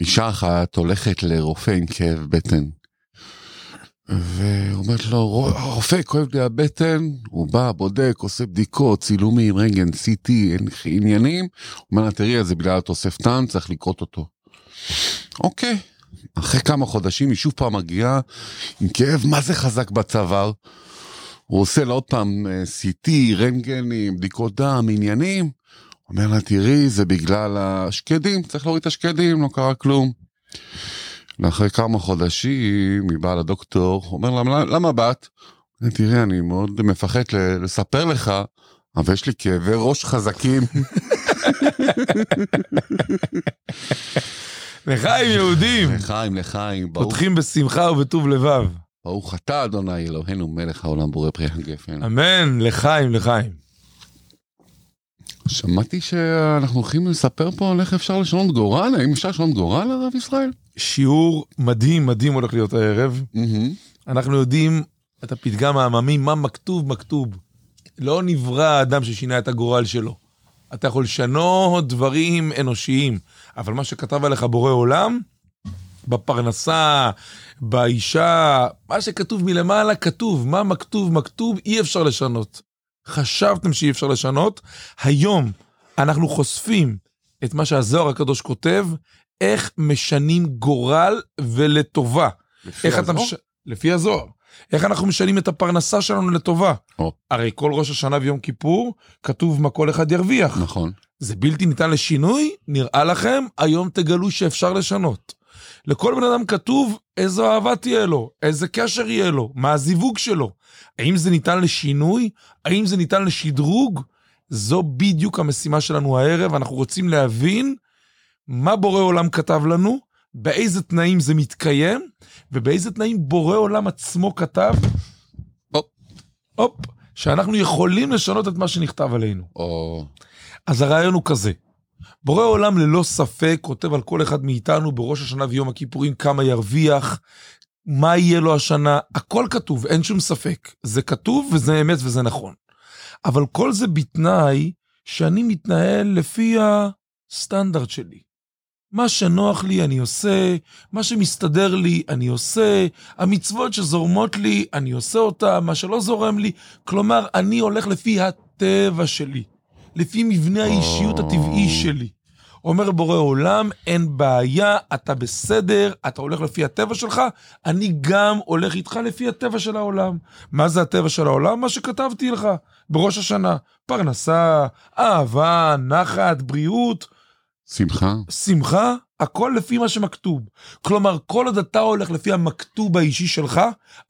אישה אחת הולכת לרופא עם כאב בטן. ואומרת לו, רופא, כואב לי הבטן, הוא בא, בודק, עושה בדיקות, צילומים, רנגן, CT, עניינים. הוא אומר לה, תראי, זה בגלל התוספתן, צריך לקרות אותו. אוקיי, אחרי כמה חודשים היא שוב פעם מגיעה עם כאב מה זה חזק בצוואר. הוא עושה לה עוד פעם אה, CT, רנטגנים, בדיקות דם, עניינים. אומר לה, תראי, זה בגלל השקדים, צריך להוריד את השקדים, לא קרה כלום. ואחרי כמה חודשים היא באה לדוקטור, אומר לה, למה באת? תראי, אני מאוד מפחד לספר לך, אבל יש לי כאבי ראש חזקים. לחיים יהודים. לחיים, לחיים. פותחים בשמחה ובטוב לבב. ברוך אתה אדוני אלוהינו מלך העולם בורא פרי הגפן. אמן, לחיים, לחיים. שמעתי שאנחנו הולכים לספר פה על איך אפשר לשנות גורל, האם אפשר לשנות גורל הרב ישראל? שיעור מדהים מדהים הולך להיות הערב. אנחנו יודעים את הפתגם העממי, מה מכתוב מכתוב. לא נברא האדם ששינה את הגורל שלו. אתה יכול לשנות דברים אנושיים, אבל מה שכתב עליך בורא עולם, בפרנסה, באישה, מה שכתוב מלמעלה כתוב, מה מכתוב מכתוב אי אפשר לשנות. חשבתם שאי אפשר לשנות, היום אנחנו חושפים את מה שהזוהר הקדוש כותב, איך משנים גורל ולטובה. לפי איך הזוהר? מש... לפי הזוהר. איך אנחנו משנים את הפרנסה שלנו לטובה. או. הרי כל ראש השנה ויום כיפור כתוב מה כל אחד ירוויח. נכון. זה בלתי ניתן לשינוי, נראה לכם, היום תגלו שאפשר לשנות. לכל בן אדם כתוב איזו אהבה תהיה לו, איזה קשר יהיה לו, מה הזיווג שלו. האם זה ניתן לשינוי? האם זה ניתן לשדרוג? זו בדיוק המשימה שלנו הערב, אנחנו רוצים להבין מה בורא עולם כתב לנו, באיזה תנאים זה מתקיים, ובאיזה תנאים בורא עולם עצמו כתב, הופ, הופ, שאנחנו יכולים לשנות את מה שנכתב עלינו. או... אז הרעיון הוא כזה, בורא עולם ללא ספק כותב על כל אחד מאיתנו בראש השנה ויום הכיפורים כמה ירוויח, מה יהיה לו השנה, הכל כתוב, אין שום ספק. זה כתוב וזה אמת וזה נכון. אבל כל זה בתנאי שאני מתנהל לפי הסטנדרט שלי. מה שנוח לי אני עושה, מה שמסתדר לי אני עושה, המצוות שזורמות לי אני עושה אותה, מה שלא זורם לי, כלומר אני הולך לפי הטבע שלי. לפי מבנה האישיות הטבעי שלי. אומר בורא עולם, אין בעיה, אתה בסדר, אתה הולך לפי הטבע שלך, אני גם הולך איתך לפי הטבע של העולם. מה זה הטבע של העולם? מה שכתבתי לך בראש השנה. פרנסה, אהבה, נחת, בריאות. שמחה. שמחה, הכל לפי מה שמכתוב. כלומר, כל עוד אתה הולך לפי המכתוב האישי שלך,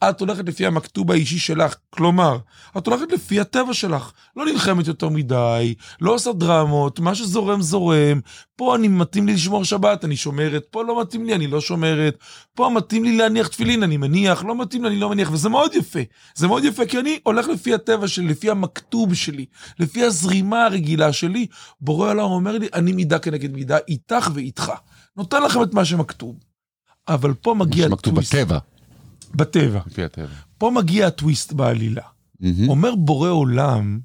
את הולכת לפי המכתוב האישי שלך. כלומר, את הולכת לפי הטבע שלך. לא נלחמת יותר מדי, לא עושה דרמות, מה שזורם זורם. פה אני מתאים לי לשמור שבת, אני שומרת, פה לא מתאים לי, אני לא שומרת. פה מתאים לי להניח תפילין, אני מניח, לא מתאים לי, אני לא מניח, וזה מאוד יפה. זה מאוד יפה, כי אני הולך לפי הטבע שלי, לפי המכתוב שלי, לפי הזרימה הרגילה שלי. בורא עולם אומר לי, אני מידה כנגד מידה, איתך ואיתך. נותן לכם את מה שמכתוב. אבל פה מגיע הטוויסט. מה שמכתוב בטבע. בטבע. לפי הטבע. פה מגיע הטוויסט בעלילה. Mm-hmm. אומר בורא עולם,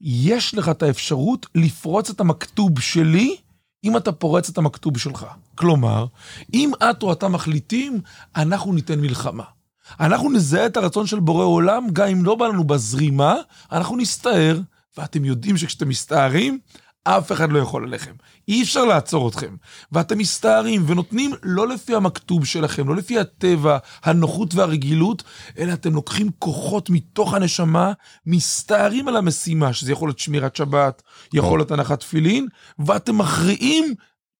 יש לך את האפשרות לפרוץ את המכתוב שלי, אם אתה פורץ את המכתוב שלך. כלומר, אם את או אתה מחליטים, אנחנו ניתן מלחמה. אנחנו נזהה את הרצון של בורא עולם, גם אם לא בא לנו בזרימה, אנחנו נסתער, ואתם יודעים שכשאתם מסתערים, אף אחד לא יכול עליכם. אי אפשר לעצור אתכם. ואתם מסתערים ונותנים לא לפי המכתוב שלכם, לא לפי הטבע, הנוחות והרגילות, אלא אתם לוקחים כוחות מתוך הנשמה, מסתערים על המשימה, שזה יכול להיות שמירת שבת, יכול להיות הנחת תפילין, ואתם מכריעים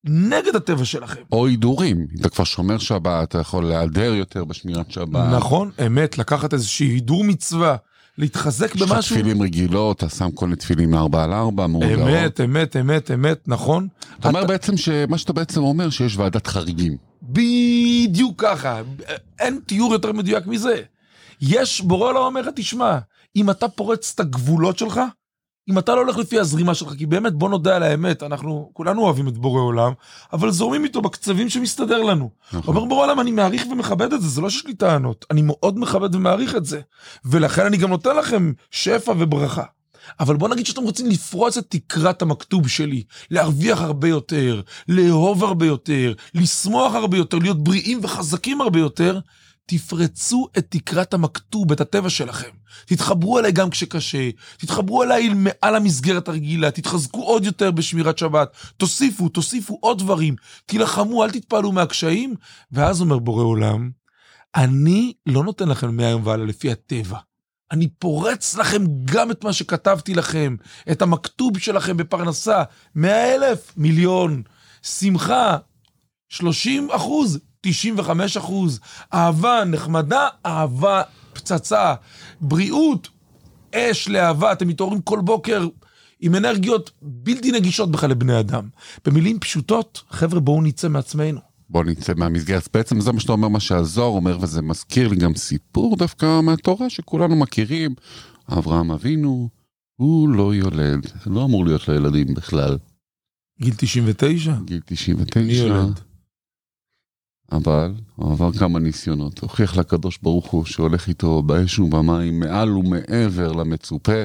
נגד הטבע שלכם. או הידורים, אתה כבר שומר שבת, אתה יכול להיעדר יותר בשמירת שבת. נכון, אמת, לקחת איזושהי הידור מצווה. להתחזק במשהו. יש לך תפילים רגילות, אתה שם כל מיני תפילים מארבע על ארבע, מאורגרות. אמת, אמת, אמת, אמת, נכון. אתה אומר בעצם שמה שאתה בעצם אומר, שיש ועדת חריגים. בדיוק ככה, אין תיאור יותר מדויק מזה. יש, בורא עולם אומר לך, תשמע, אם אתה פורץ את הגבולות שלך, אם אתה לא הולך לפי הזרימה שלך, כי באמת, בוא נודה על האמת, אנחנו כולנו אוהבים את בורא עולם, אבל זורמים איתו בקצבים שמסתדר לנו. נכון. אומר בורא עולם, אני מעריך ומכבד את זה, זה לא שיש לי טענות, אני מאוד מכבד ומעריך את זה. ולכן אני גם נותן לכם שפע וברכה. אבל בוא נגיד שאתם רוצים לפרוץ את תקרת המכתוב שלי, להרוויח הרבה יותר, לאהוב הרבה יותר, לשמוח הרבה יותר, להיות בריאים וחזקים הרבה יותר, תפרצו את תקרת המכתוב, את הטבע שלכם. תתחברו אליי גם כשקשה, תתחברו אליי מעל המסגרת הרגילה, תתחזקו עוד יותר בשמירת שבת, תוסיפו, תוסיפו עוד דברים, תילחמו, אל תתפעלו מהקשיים. ואז אומר בורא עולם, אני לא נותן לכם מהיום והלאה לפי הטבע. אני פורץ לכם גם את מה שכתבתי לכם, את המכתוב שלכם בפרנסה, מאה אלף, מיליון, שמחה, 30 אחוז, 95 אחוז, אהבה נחמדה, אהבה פצצה, בריאות, אש לאהבה, אתם מתעוררים כל בוקר עם אנרגיות בלתי נגישות בכלל לבני אדם. במילים פשוטות, חבר'ה, בואו נצא מעצמנו. בוא נצא מהמסגרת. בעצם זה מה שאתה אומר, מה שהזוהר אומר, וזה מזכיר לי גם סיפור דווקא מהתורה שכולנו מכירים. אברהם אבינו, הוא לא יולד, לא אמור להיות לו ילדים בכלל. גיל 99? גיל 99. מי יולד? אבל הוא עבר כמה ניסיונות, הוכיח לקדוש ברוך הוא שהולך איתו באש ובמים מעל ומעבר למצופה.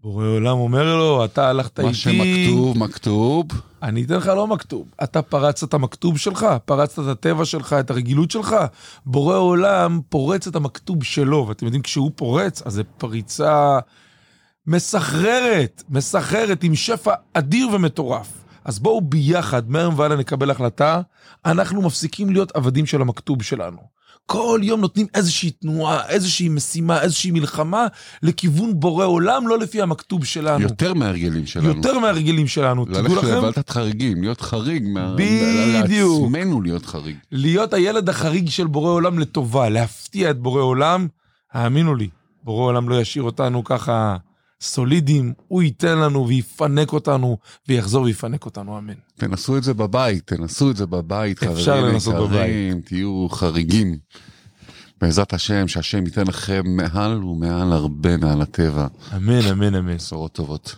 בורא עולם אומר לו, אתה הלכת מה איתי. שמכתוב, מכתוב. אני אתן לך לא מכתוב. אתה פרצת את המכתוב שלך, פרצת את הטבע שלך, את הרגילות שלך. בורא עולם פורץ את המכתוב שלו, ואתם יודעים, כשהוא פורץ, אז זו פריצה מסחררת, מסחררת, עם שפע אדיר ומטורף. אז בואו ביחד, מהיום והלאה נקבל החלטה, אנחנו מפסיקים להיות עבדים של המכתוב שלנו. כל יום נותנים איזושהי תנועה, איזושהי משימה, איזושהי מלחמה, לכיוון בורא עולם, לא לפי המכתוב שלנו. יותר מהרגלים שלנו. יותר מהרגלים שלנו. תדעו ללכת לכם, לוועדת חריגים, להיות חריג. מה- בדיוק. לעצמנו להיות חריג. להיות הילד החריג של בורא עולם לטובה, להפתיע את בורא עולם, האמינו לי, בורא עולם לא ישאיר אותנו ככה סולידיים, הוא ייתן לנו ויפנק אותנו, ויחזור ויפנק אותנו, אמן. תנסו את זה בבית, תנסו את זה בבית, אפשר חברים לנסות יקרים, תהיו חריגים. בעזרת השם, שהשם ייתן לכם מעל ומעל הרבה מעל הטבע. אמן, אמן, אמן. בשורות טובות.